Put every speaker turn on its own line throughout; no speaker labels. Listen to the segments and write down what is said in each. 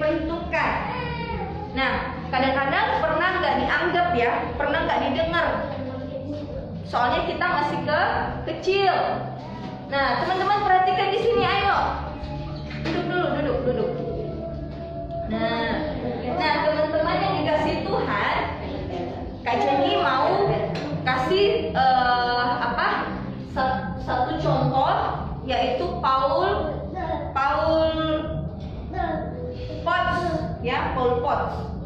diperhitungkan. Nah, kadang-kadang pernah nggak dianggap ya, pernah nggak didengar. Soalnya kita masih ke kecil. Nah, teman-teman perhatikan di sini, ayo. Duduk dulu, duduk, duduk. Nah, nah teman-teman yang dikasih Tuhan, Kak Jenny mau kasih uh, ya Pol Pot.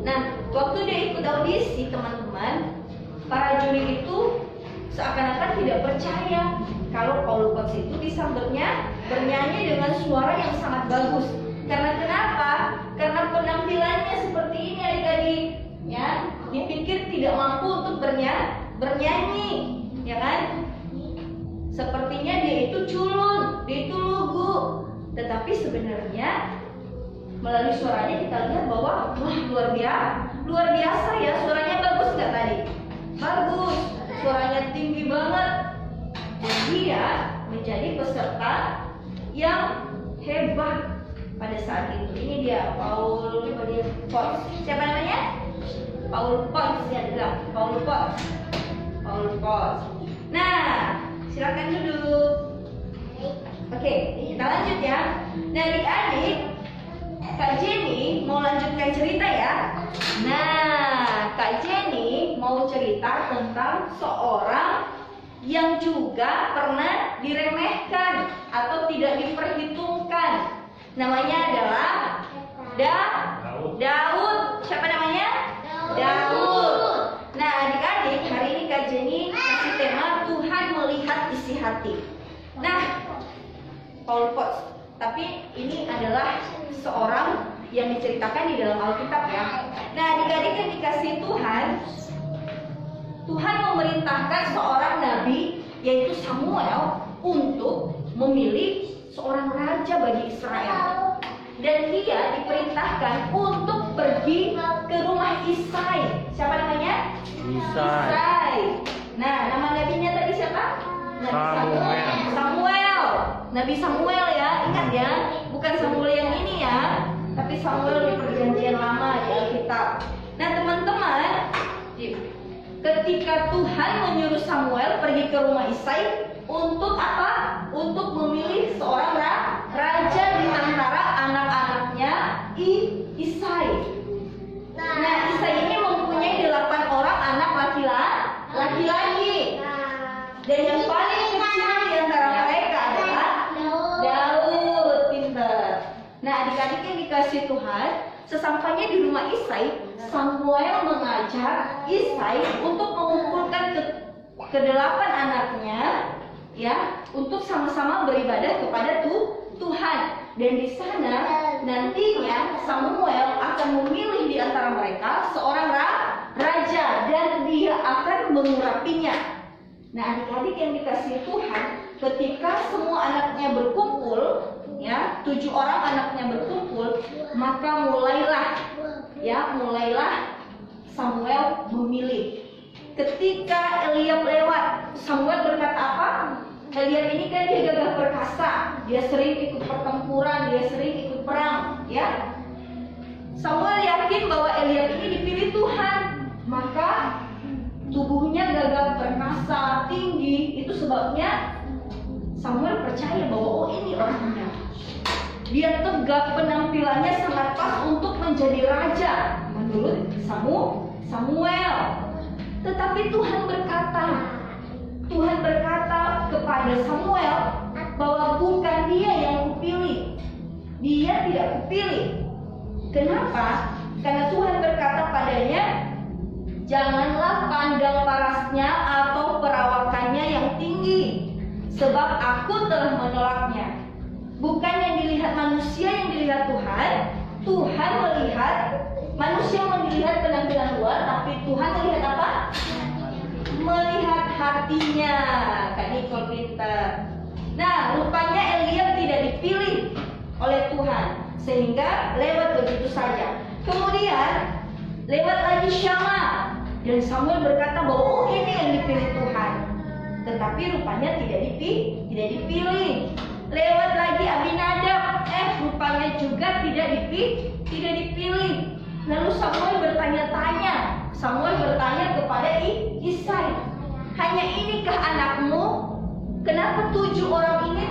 Nah, waktu dia ikut audisi, teman-teman, para juri itu seakan-akan tidak percaya kalau Paul Potts itu bisa bernya, bernyanyi dengan suara yang sangat bagus. Karena kenapa? Karena penampilannya seperti ini adik-adik, ya. Dipikir tidak mampu untuk bernya, bernyanyi, ya kan? Sepertinya dia itu culun, dia itu lugu. Tetapi sebenarnya melalui suaranya kita lihat bahwa wah luar biasa, luar biasa ya suaranya bagus nggak tadi? Bagus, suaranya tinggi banget. Dan dia menjadi peserta yang hebat pada saat itu. Ini dia Paul Potts. Siapa namanya? Paul Potts ya bilang Paul Potts. Paul Potts. Nah, silakan duduk. Oke, kita lanjut ya. Nah, adik-adik, Kak Jenny mau lanjutkan cerita ya. Nah, Kak Jenny mau cerita tentang seorang yang juga pernah diremehkan atau tidak diperhitungkan. Namanya adalah da Daud. Siapa namanya? Daud. Nah, adik-adik, hari ini Kak Jenny kasih tema Tuhan melihat isi hati. Nah, Paul Potts. Tapi ini adalah seorang yang diceritakan di dalam Alkitab ya. Nah, adik-adik yang dikasih Tuhan, Tuhan memerintahkan seorang nabi yaitu Samuel untuk memilih seorang raja bagi Israel. Dan dia diperintahkan untuk pergi ke rumah Isai. Siapa namanya?
Isai.
Isai. Nah, nama nabinya tadi siapa? Nabi
Samuel.
Nabi Samuel ya, ingat ya, bukan Samuel yang ini ya, tapi Samuel di perjanjian lama di Alkitab. Nah, teman-teman, ketika Tuhan menyuruh Samuel pergi ke rumah Isai untuk apa? Untuk memilih seorang ra- raja di antara anak-anaknya I Isai. Nah, Isai ini mempunyai delapan orang anak laki-laki. Laki-laki. Dan yang paling kecil di antara mereka adalah Daud. Pinter. Nah, adik-adik yang dikasih Tuhan, sesampainya di rumah Isai, Samuel mengajar Isai untuk mengumpulkan ke kedelapan anaknya ya untuk sama-sama beribadah kepada tu, Tuhan. Dan di sana nantinya Samuel akan memilih di antara mereka seorang ra- raja dan dia akan mengurapinya. Nah, adik-adik yang dikasih Tuhan, ketika semua anaknya berkumpul, ya, tujuh orang anaknya berkumpul, maka mulailah, ya, mulailah Samuel memilih. Ketika Eliab lewat, Samuel berkata apa? Eliab ini kan dia gagah perkasa, dia sering ikut pertempuran, dia sering ikut perang, ya. Samuel yakin bahwa Eliab ini dipilih Tuhan, maka tubuhnya gagah perkasa tinggi itu sebabnya Samuel percaya bahwa oh ini orangnya dia tegak penampilannya sangat pas untuk menjadi raja menurut Samu Samuel tetapi Tuhan berkata Tuhan berkata kepada Samuel bahwa bukan dia yang kupilih. Dia tidak kupilih. Kenapa? Karena Tuhan berkata padanya, Janganlah pandang parasnya atau perawakannya yang tinggi, sebab aku telah menolaknya. Bukan yang dilihat manusia yang dilihat Tuhan, melihat manusia melihat penampilan luar, tapi Tuhan melihat apa? Melihat hatinya. Kak Nicole pintar. Nah, rupanya Eliab tidak dipilih oleh Tuhan, sehingga lewat begitu saja. Kemudian lewat lagi Syama dan Samuel berkata bahwa oh ini yang dipilih Tuhan. Tetapi rupanya tidak dipilih, tidak dipilih. Lewat lagi Abinadab, eh rupanya juga tidak dipilih, tidak dipilih. Lalu Samuel bertanya-tanya. Samuel bertanya kepada Isai, hanya inikah anakmu? Kenapa tujuh orang ini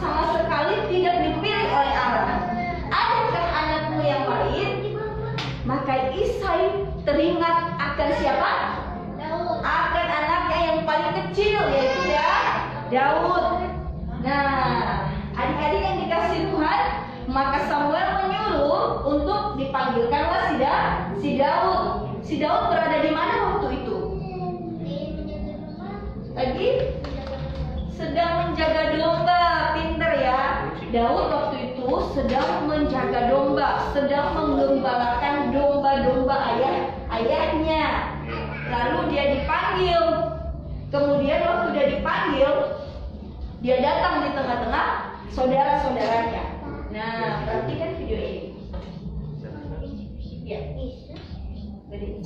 sama sekali tidak dipilih oleh Allah? Adakah anakmu yang lain? Maka Isai teringat akan siapa? Akan anaknya yang paling kecil yaitu ya Daud. Nah, adik-adik yang dikasih Tuhan, maka Samuel menyuruh untuk dipanggilkanlah si, da, si Daud. Si Daud berada di mana waktu itu? Lagi sedang menjaga domba, pinter ya. Daud waktu itu sedang menjaga domba, sedang menggembalakan domba-domba ayah ayahnya. Lalu dia dipanggil. Kemudian waktu dia dipanggil, dia datang di tengah-tengah saudara-saudaranya. Nah, perhatikan video ini. Ya. Jadi,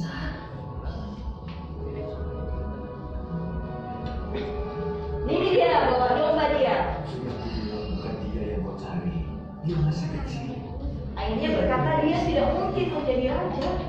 ini dia bawa domba dia.
Bukan dia yang kau cari. Dia masih kecil.
Akhirnya berkata dia tidak mungkin menjadi raja.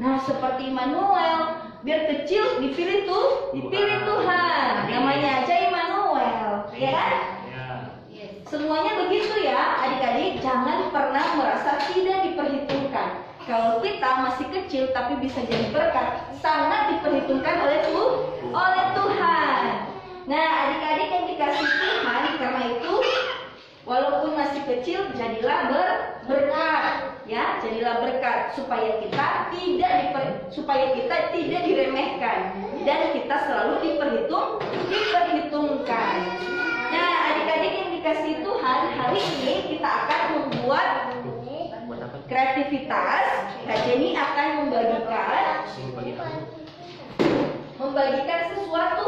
Nah, seperti Immanuel biar kecil dipilih tuh, dipilih Tuhan. Namanya aja Immanuel, ya kan? Semuanya begitu ya, adik-adik. Jangan pernah merasa tidak diperhitungkan. Kalau kita masih kecil tapi bisa jadi berkat, sangat diperhitungkan oleh Tuhan, oleh Tuhan. Nah, adik-adik yang dikasih Tuhan, karena itu walaupun masih kecil jadilah ber berkat, ya, jadilah berkat supaya kita tidak diper, supaya kita tidak diremehkan dan kita selalu diperhitung diperhitungkan. Nah, adik-adik yang dikasih Tuhan, hari ini kita akan membuat kreativitas. Kak Jenny akan membagikan membagikan sesuatu.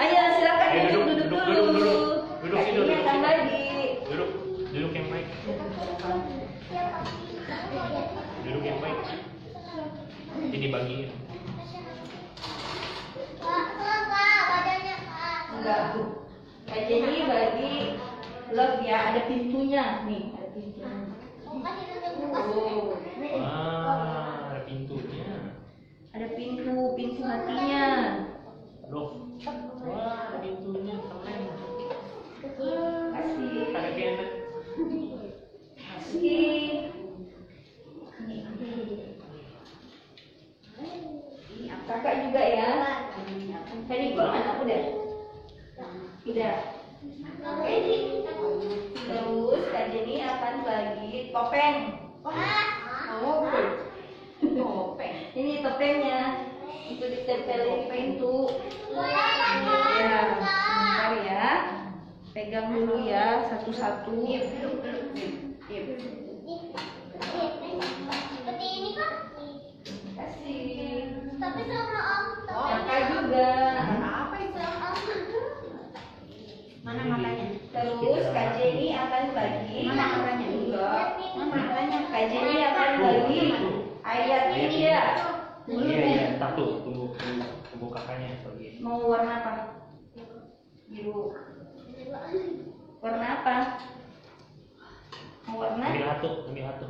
Ayo silakan duduk,
duduk,
duduk,
duduk,
dulu.
duduk, duduk. Duduk
Kak Jenny
duduk
akan bagi.
Duduk, duduk yang baik duduk yang baik. Jadi dibagiin
enggak nah, jadi bagi love ya ada pintunya. Nih ada pintunya. Oh.
ah, ada pintunya.
Ada pintu pintu hatinya.
Love wah ada pintunya keren. Kasih. Ada enak Saksi.
Kakak juga ya. Tadi gue mana udah? Udah. Terus kan ini akan bagi Topeng. Oh, topeng. Ini topengnya. Itu ditempelin pintu. Ya, Sebentar ya. Pegang dulu ya satu-satu.
Iya,
Terus Kak Jenny akan bagi.
Mana matanya?
Enggak.
Mana?
Kak Jenny akan bagi ayat ini ya.
Iya iya. Tak tuh tunggu tunggu tunggu kakaknya pergi.
Mau warna apa? Biru. Warna apa? Mau warna?
Ambil satu, ambil satu,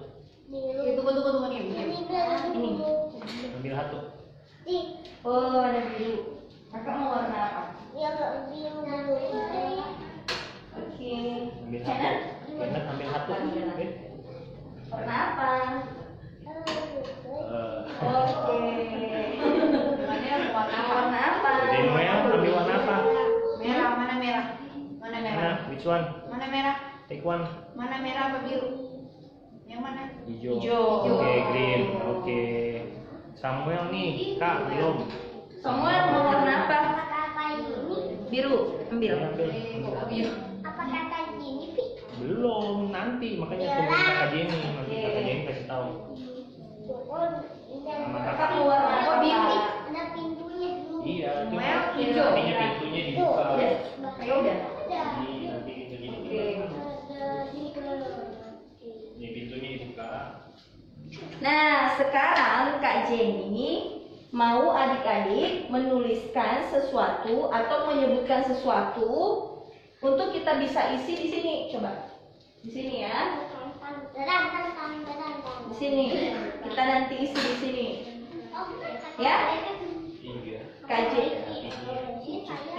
Itu tunggu tunggu tunggu ini.
Ini.
ambil satu.
Oh, ada biru. Kakak mau warna apa?
Yang biru.
Oke.
Ambil
Hana?
satu. Benar ambil satu. Eh,
Warna apa?
eh,
Oke. Warna apa?
Dari Noel ambil warna apa?
Merah, mana merah? Mana merah?
Mana? Which one?
Mana merah?
Take one.
Mana merah apa biru? Yang mana?
Hijau.
Hijau.
Oke, green. Oke. Samuel nih, Kak, belum.
Semua mau warna apa?
Apa ini?
Biru. Ambil.
Ambil.
Apa Pi?
Belum, nanti makanya tunggu kakak Jenny, nanti kakak Jenny kasih tahu. Sama
Kakak warna apa? Biru.
Ada pintunya dulu.
Iya, cuma
hijau.
pintunya dibuka.
Ayo udah.
Di, nanti pintu gini.
Oke.
Ini pintunya dibuka.
Nah, sekarang Kak Jenny mau adik-adik menuliskan sesuatu atau menyebutkan sesuatu untuk kita bisa isi di sini. Di sini ya. Di sini. Kita nanti isi di sini. Ya? Jenny.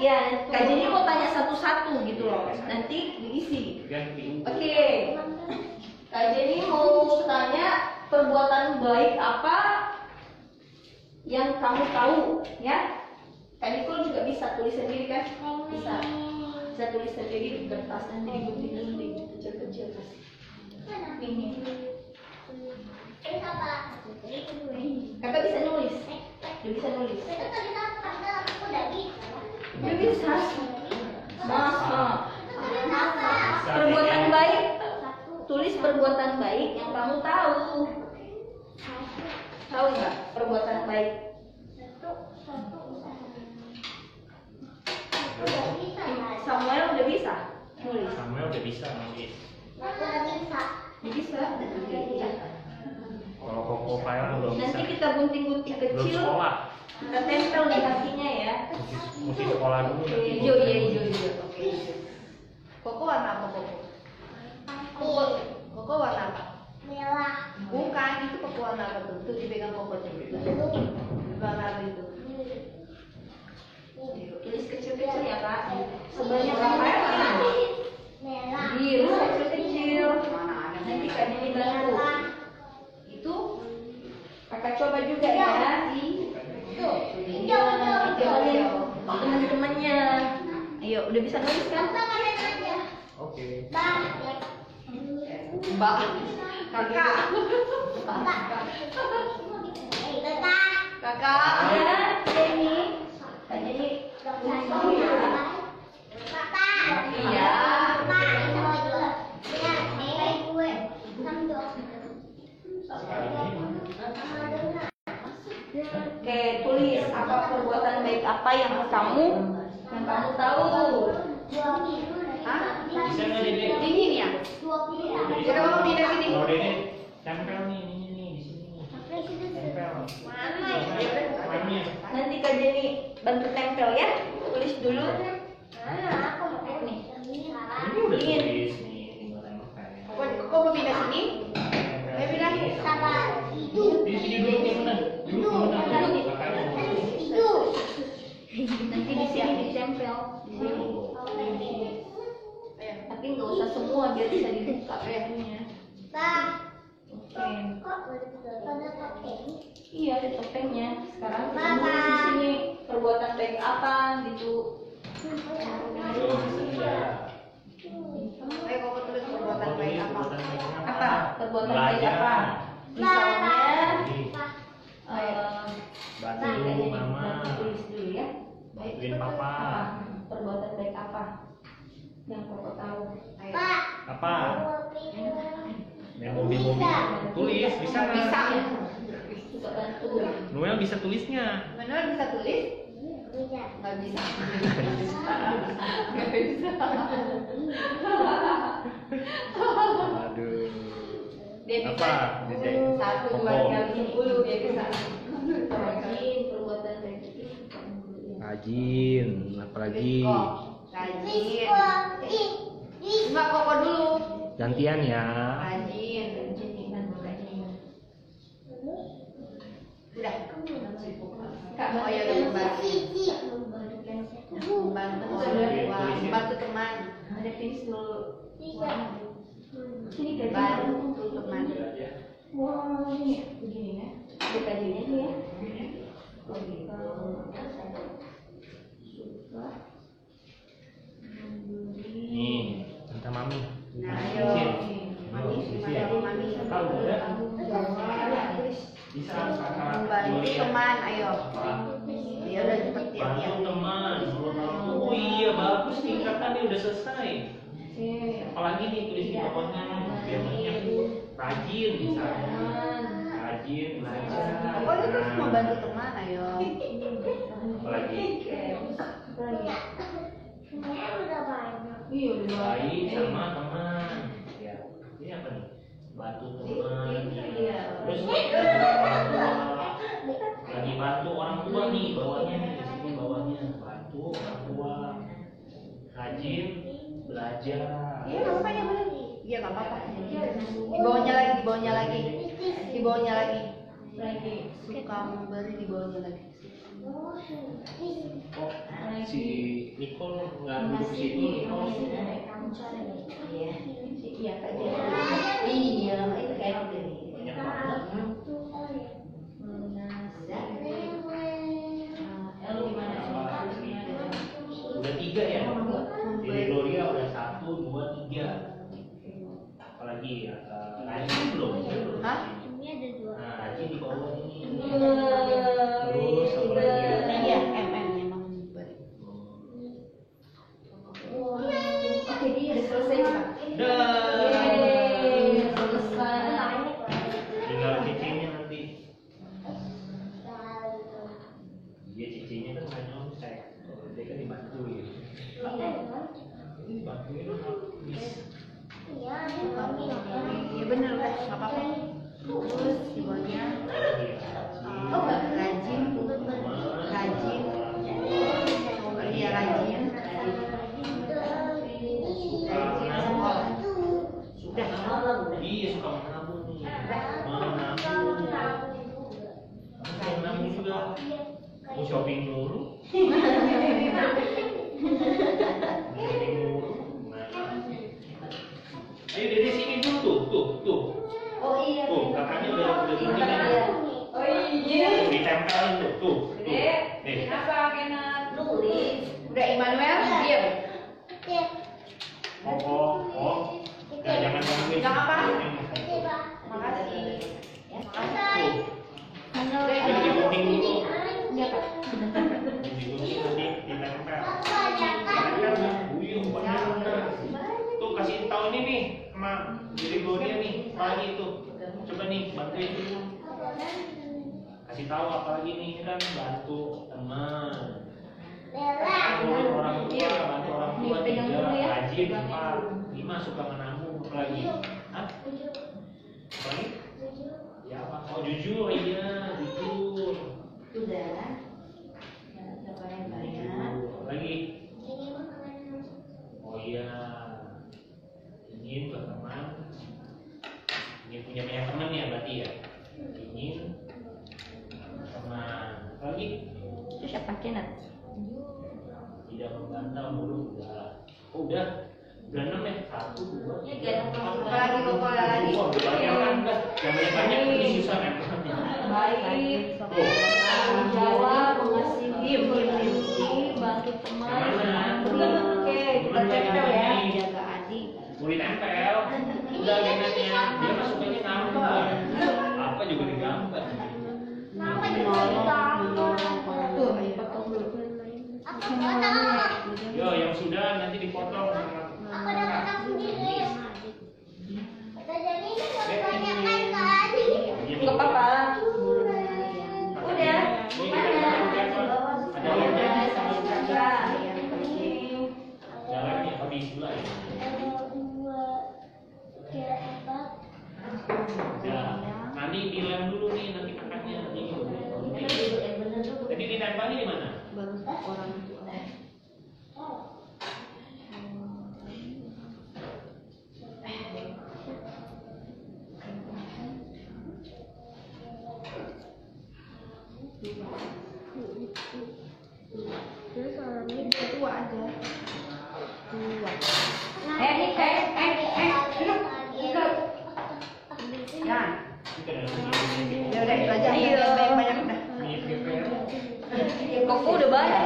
Ya, Jenny mau tanya satu-satu gitu loh. Nanti diisi.
Ganti.
Oke. Kak Jenny mau tanya perbuatan baik apa yang kamu tahu, ya? Kak Nicole juga bisa tulis sendiri kan? Bisa. Bisa tulis sendiri di kertas nanti digunting-gunting kecil-kecil. Ini. Kakak bisa nulis. Dia bisa nulis. Dia bisa. Masa. Perbuatan baik. Tulis perbuatan baik yang kamu tahu. Tahu nggak perbuatan baik? Samuel udah bisa nulis.
Samuel udah bisa nulis.
Bisa. Ya.
Kalau Koko File belum bisa.
Nanti kita gunting-gunting
Belum
kecil.
sekolah.
Kita tempel di kakinya ya.
Mesti, mesti sekolah dulu.
Hijau iya hijau hijau. Oke. hijau.
Koko warna apa koko? Koko, koko warna apa? Bukan, itu koko warna apa tuh? Tuh dipegang koko tuh. Warna apa itu?
Tulis kecil-kecil ya kak. Sebanyak apa ya? Biru kecil-kecil.
Mana ada?
Ini bantu. Itu kakak coba juga ya. Kenalin teman-temannya. Ayo, udah bisa nulis kan?
Oke.
Mbak. Kakak. Kakak.
Ya, Jenny. Kak Jenny.
Iya.
Oke, tulis apa perbuatan baik apa yang kamu yang kamu tahu.
Hah?
Bisa nggak Dede?
Dingin ya? Jadi kamu pindah sini.
Kalau Dede tempel nih, ini nih di sini. Tempel. Warnanya.
Nanti Kak Jenny bantu tempel ya. Tulis dulu. Nih.
Ini udah
Dingin.
tulis nih, tinggal tempel.
Koko, koko mau pindah sini?
Tempel
Ayo pindah.
sini, sama. Di sini dulu gimana? Dulu gimana?
Dulu.
Kakaknya.
Nanti di sini ditempel. Di sini.
Ayo.
Tapi nggak usah semua biar bisa dibuka pennya. Oke. Iya ada topengnya. Sekarang kita nulis di
Bantu mama.
Bantu tulis dulu ya.
Bantuin papa.
Apa? Perbuatan baik apa? Yang papa tahu.
Ayo.
Apa? Memo memo tulis bisa nggak?
Bisa.
Noel bisa tulisnya.
Manuel bisa tulis? Nggak bisa. Nggak bisa.
Aduh.
Dia bisa.
Apa? Dia jadi-
Satu, dua, tiga, sepuluh dia bisa.
Rajin, perbuatan memberi.
Rajin, apalagi
Rajin. Cuma koko dulu.
gantian ya.
Rajin. Udah.
Kak,
Oh ya membantu. Membantu membantu teman.
ada pensil warna. Sini gajinya.
Bantu teman.
Wow, ini begini ya. Ada gajinya nih ya. Oke, kalau suka memberi
Nih, minta mami.
Nah, ayo. Mami, terima kasih mami.
Tahu udah?
tulis
Bisa kakak.
Membantu teman, ayo.
Apa?
Ya udah cepet ya.
Bantu teman. Oh iya bagus tingkatannya udah selesai.
Oke.
Apalagi nih tulis di pokoknya biar banyak. Rajin misalnya. Rajin belajar.
Pokoknya terus membantu teman, ayo.
Apalagi
Iya, udah
baik sama teman. Ya. Ini apa nih? Bantu teman.
Iya.
Terus lagi bantu orang tua nih bawahnya nih di sini bawahnya bantu orang tua rajin belajar
Iya, nggak apa-apa ya, boleh. Iya, nggak apa-apa. Di bawahnya lagi, di bawahnya lagi. Di bawahnya lagi.
Lagi.
Suka memberi di bawahnya lagi.
kok si Nicole nggak duduk di situ Nicole
Kamu cari. Iya. Iya, Kak Dia. Iya, itu kayak gini.
banyak banget
gimana?
udah tiga ya Diri Gloria udah satu dua tiga apalagi uh, Rajin belum jujur iya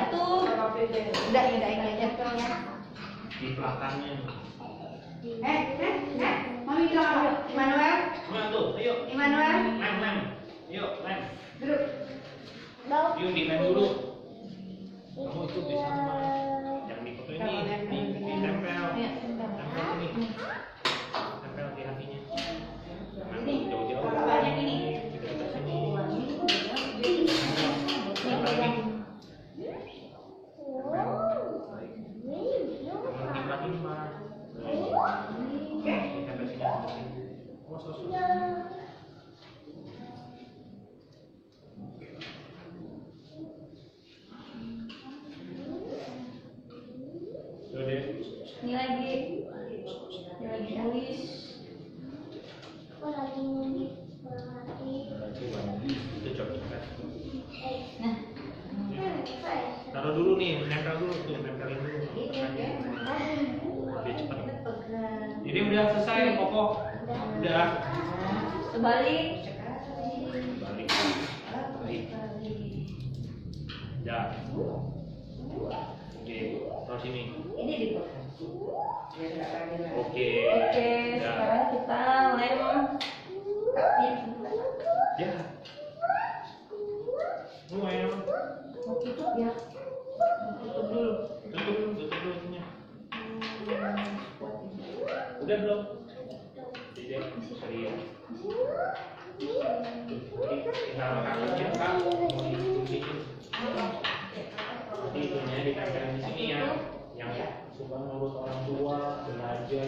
jatuh udah ya udah ini.
Aja
di belakangnya
eh eh eh. Mami bilang apa Immanuel.
Tuh ayo.
Immanuel.
Mem mem. Yuk mem.
Duduk.
Yuk di lem dulu. Kamu itu di sana jangan ini tempel.
Iya,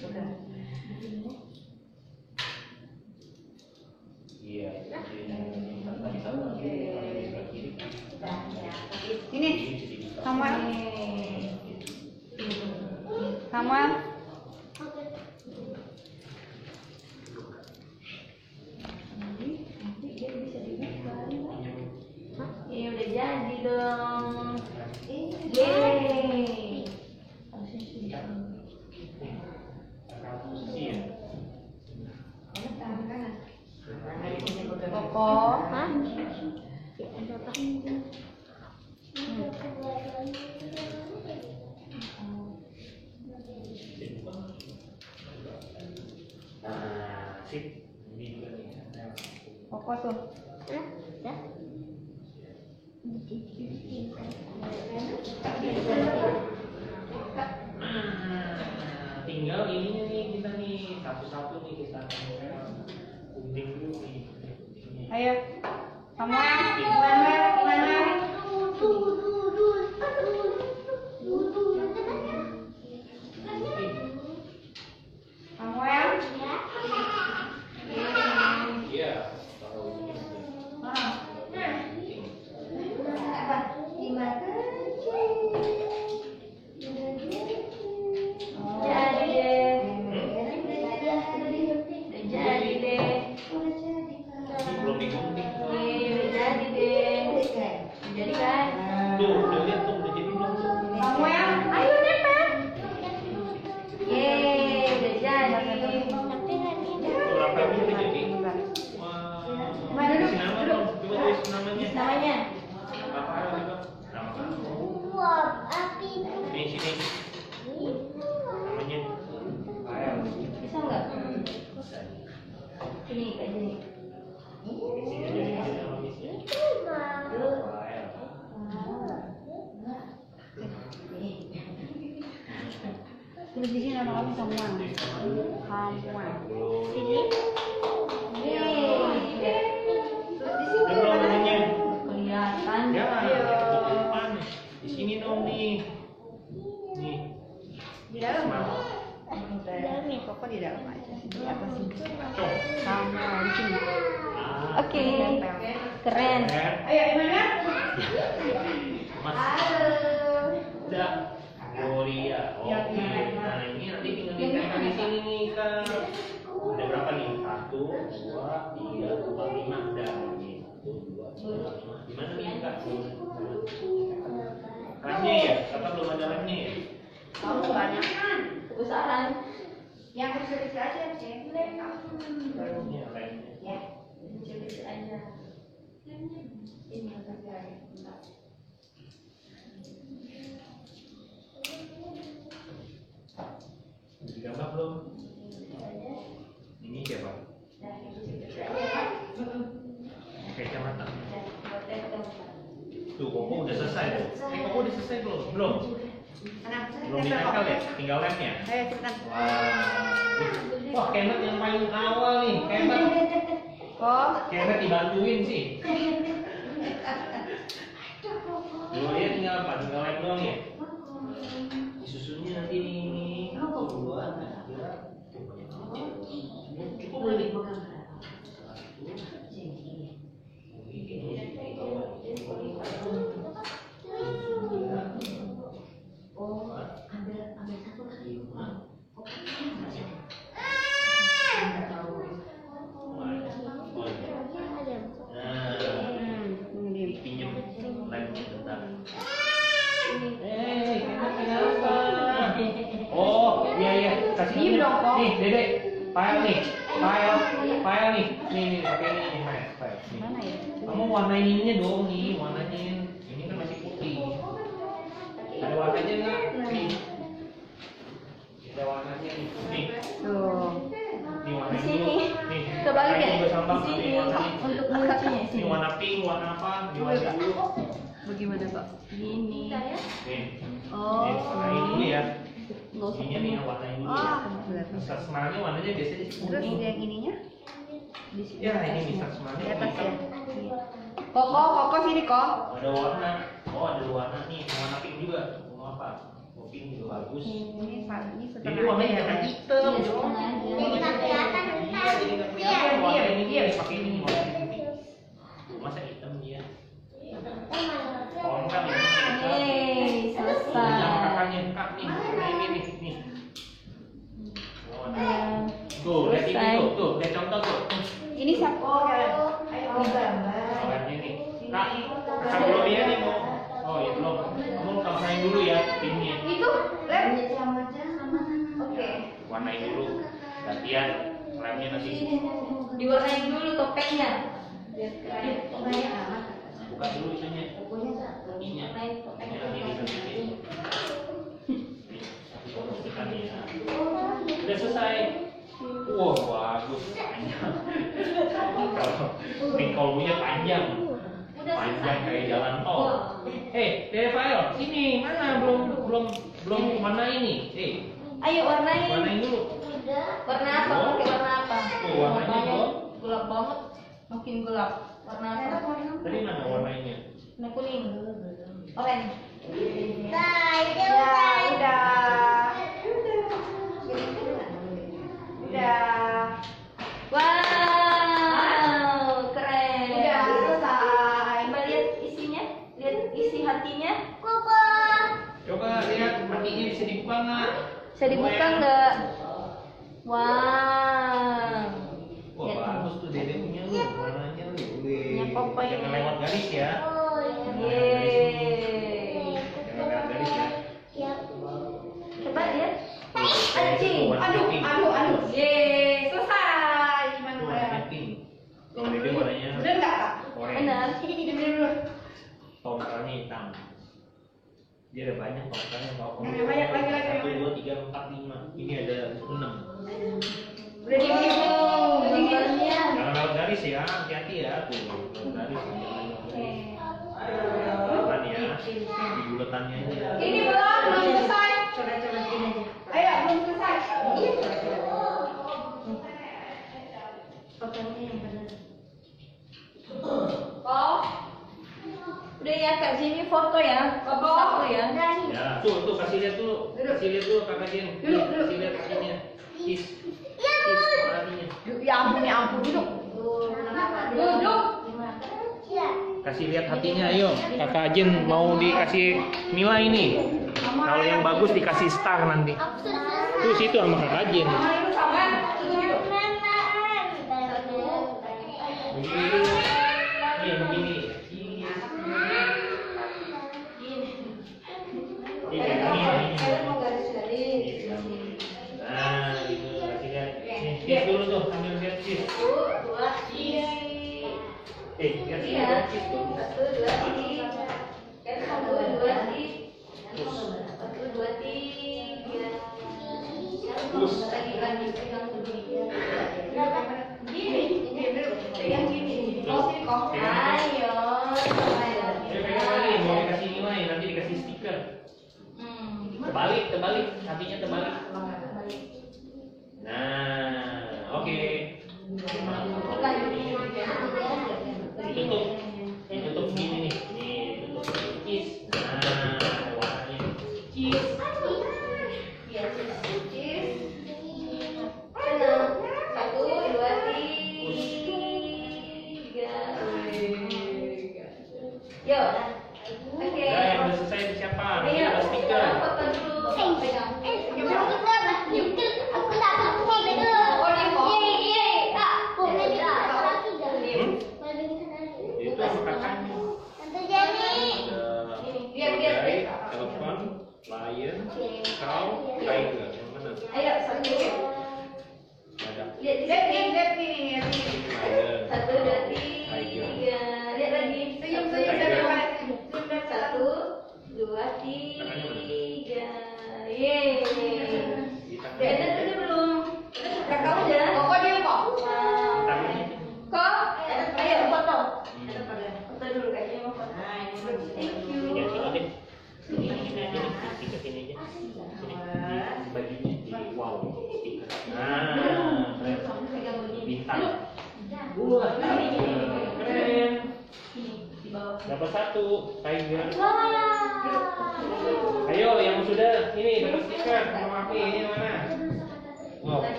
sudah
iya.
Ini kamar,
iya. kamar. Ini remnya. Ya.
Kecil-kecil aja.
Ini. Udah digambar belum? Ini siapa? Kacamata. Tuh, Koko udah selesai tuh. Eh, Koko udah selesai belum? Belum. Belum ditempel ya? Tinggal lemnya.
Ayo, cepetan.
Wah. Wah, Kemet yang paling awal nih. Kemet.
Kok?
Kemet dibantuin sih. Gloria tinggal apa? Tinggal lem doang ya? Disusunnya nanti nih. Dua, tiga. Cukup? Nah,
Hmm, ini.
pinjem lemnya bentar. Eh, Kemet tinggal apa? Oh, iya iya. Kasih
Diem dong, Kok.
Nih, Dede. File nih. File. File nih. Nih, nih, pakai ini nih, file. file. Nih.
Mana ya?
Warnain ininya dong nih, warnain. Ini kan masih putih. Ada warnanya nggak? Nih. Ada warnanya nih. Nih,
Tuh.
nih warnain
Di sini.
Nih.
Kebalik ya? Di sini. Untuk menguncinya
Ini
sini.
warna pink, warna apa? Diwarnain dulu.
Bagaimana, Pak? Gini.
Nih.
Oh.
Nih, warnain dulu ya. Ininya nih yang warnain dulu.
Oh,
ya.
benar.
Misal semangatnya warnanya biasanya
Terus
kuning.
yang ininya? Di sini.
Ya, ini misal semangatnya
Di atas ya.
Koko, koko sini, kok.
Ada warna. Oh, ada warna nih, warna pink juga. Mau apa? Mau pink juga bagus.
Ini, Pak, ini setengah
warnanya
aja ya.
jangan hitam
Iya, aja.
Jadi nggak kelihatan Iya, nggak kelihatan. Warna ini dia pakai ini. Masa hitam dia? Kontrak ini.
Yeay, selesai.
kakaknya kak nih, ini nih, nih. Warna. Tuh, lihat ini tuh, tuh, lihat contoh tuh.
Ini siapa? Oh, kalian. Ayo, gambar.
Warnanya nih. Kak, belum ya nih mau. Oh ya belum. Kamu warnain dulu ya pinnya.
Itu, lem. Oke.
Warnain dulu. Gantian lemnya nanti.
Diwarnain dulu topengnya. Biar keren.
Buka dulu itunya. Ininya.
Warnain
Ini
topengnya.
ya. Udah selesai. Wah bagus. Panjang. Kalau ini kolbunya panjang.
Udah
Panjang kayak jalan tol. Eh, Devail, sini mana belum belum belum warna ini. Eh,
Ayo warnain.
warnain dulu.
Warna apa? Pakai warna apa?
Tuh, warnanya gelap.
gelap banget. Makin gelap. Warna apa?
Tadi mana warnanya?
Warna kuning. Orange.
Ya, udah. Udah.
Wow, keren.
Udah selesai.
Coba lihat isinya. Lihat isi hatinya.
Coba hatinya bisa dibuka nggak?
Bisa dibuka nggak? Wow.
Wah bagus tuh dede punya lu warnanya lu.
Punya Papa ini.
Jangan lewat garis ya.
Yeay.
Jangan lewat garis ya.
Coba lihat.
Gitu,
aduh. Yeay, selesai. Gimana
Tuh,
udah?
warnanya pink. Kalau dede warnanya
Bener nggak, Kak?
orange.
Benar.
Bener, bener.
Totalnya hitam. Dia ada banyak kalau.
Yang banyak, lagi, lagi,
Satu, dua, tiga, empat, lima. Ini ada enam.
lihat hatinya ayo. Kakak Ajin mau dikasih nilai nih. Kalau yang bagus dikasih star nanti. Tuh situ sama kakak Ajin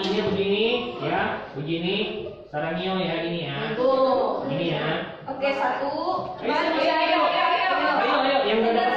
hatinya
begini, ya,
begini. Sarangio ya ini ya. Ini ya.
Oke, satu.
Ayo,
Ayo,
ayo,
ayo,
yang udah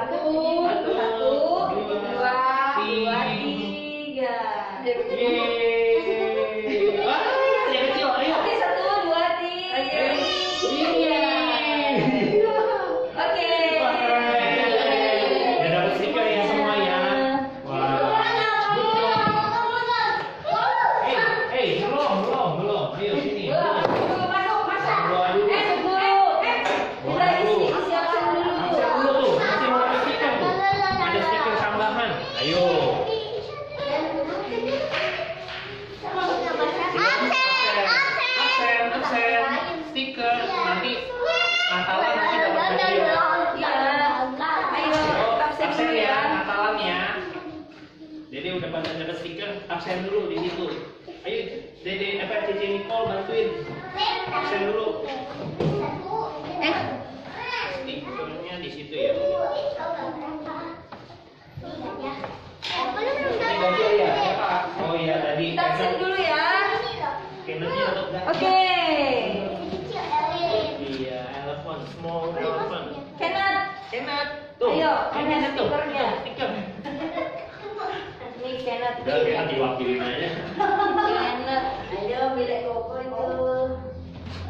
Satu. Satu, Dua.
Dua. tiga. Natalan.
Ayo, absen dulu
ya. Natalan ya. Dede udah pada dapat stiker, absen dulu di situ. Ayo, Dede apa Cici Nicole bantuin. Absen dulu.
Eh,
Stikernya di situ ya. Ya? Oh iya tadi.
absen dulu ya. Oke.
Iya,
Ayo,
ini
ada stikernya.
Stiker.
nih Kenneth.
Udah, kita diwakilin aja.
Kenneth, ayo milik Koko itu.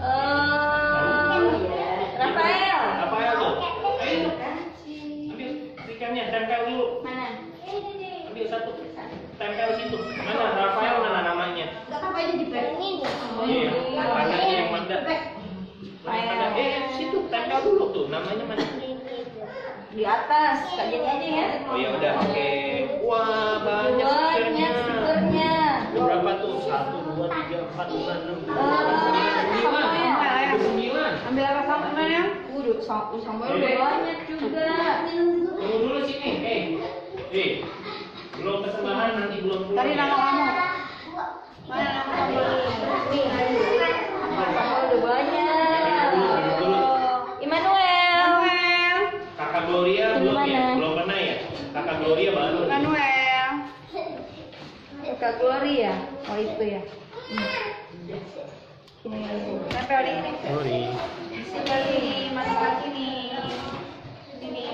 Eh, Rafael.
Ya tuh? Ayo, ambil stikernya, tempel dulu.
Mana?
Ambil satu. Tempel situ. Mana Rafael mana namanya? Iya, warnanya yang mana? Mana? Eh, situ tempel dulu tuh. Namanya mana?
Di atas, Kak Jenny aja ya.
Oh ya udah, oke. Wah, banyak stikernya.
Banyak stikernya.
Berapa tuh? Satu, dua, tiga, empat, lima, enam, tujuh,
Eh,
delapan, sembilan. Sembilan.
Ambil apa sama ya?
Udah, Sam- Samuel udah banyak juga.
Tunggu dulu sini. Eh, eh. Belum persembahan nanti belum pulang. Ya.
nama kamu. Mana nama kamu?
Samuel udah banyak.
Duduk dulu.
Immanuel.
Kakak Gloria
Ini
belum ya?
mana?
Belum pernah ya? Kakak Gloria baru.
Manuel.
Kak Gloria. Oh itu ya.
Tempel di ini.
Glory.
Sini masuk lagi nih. Sini.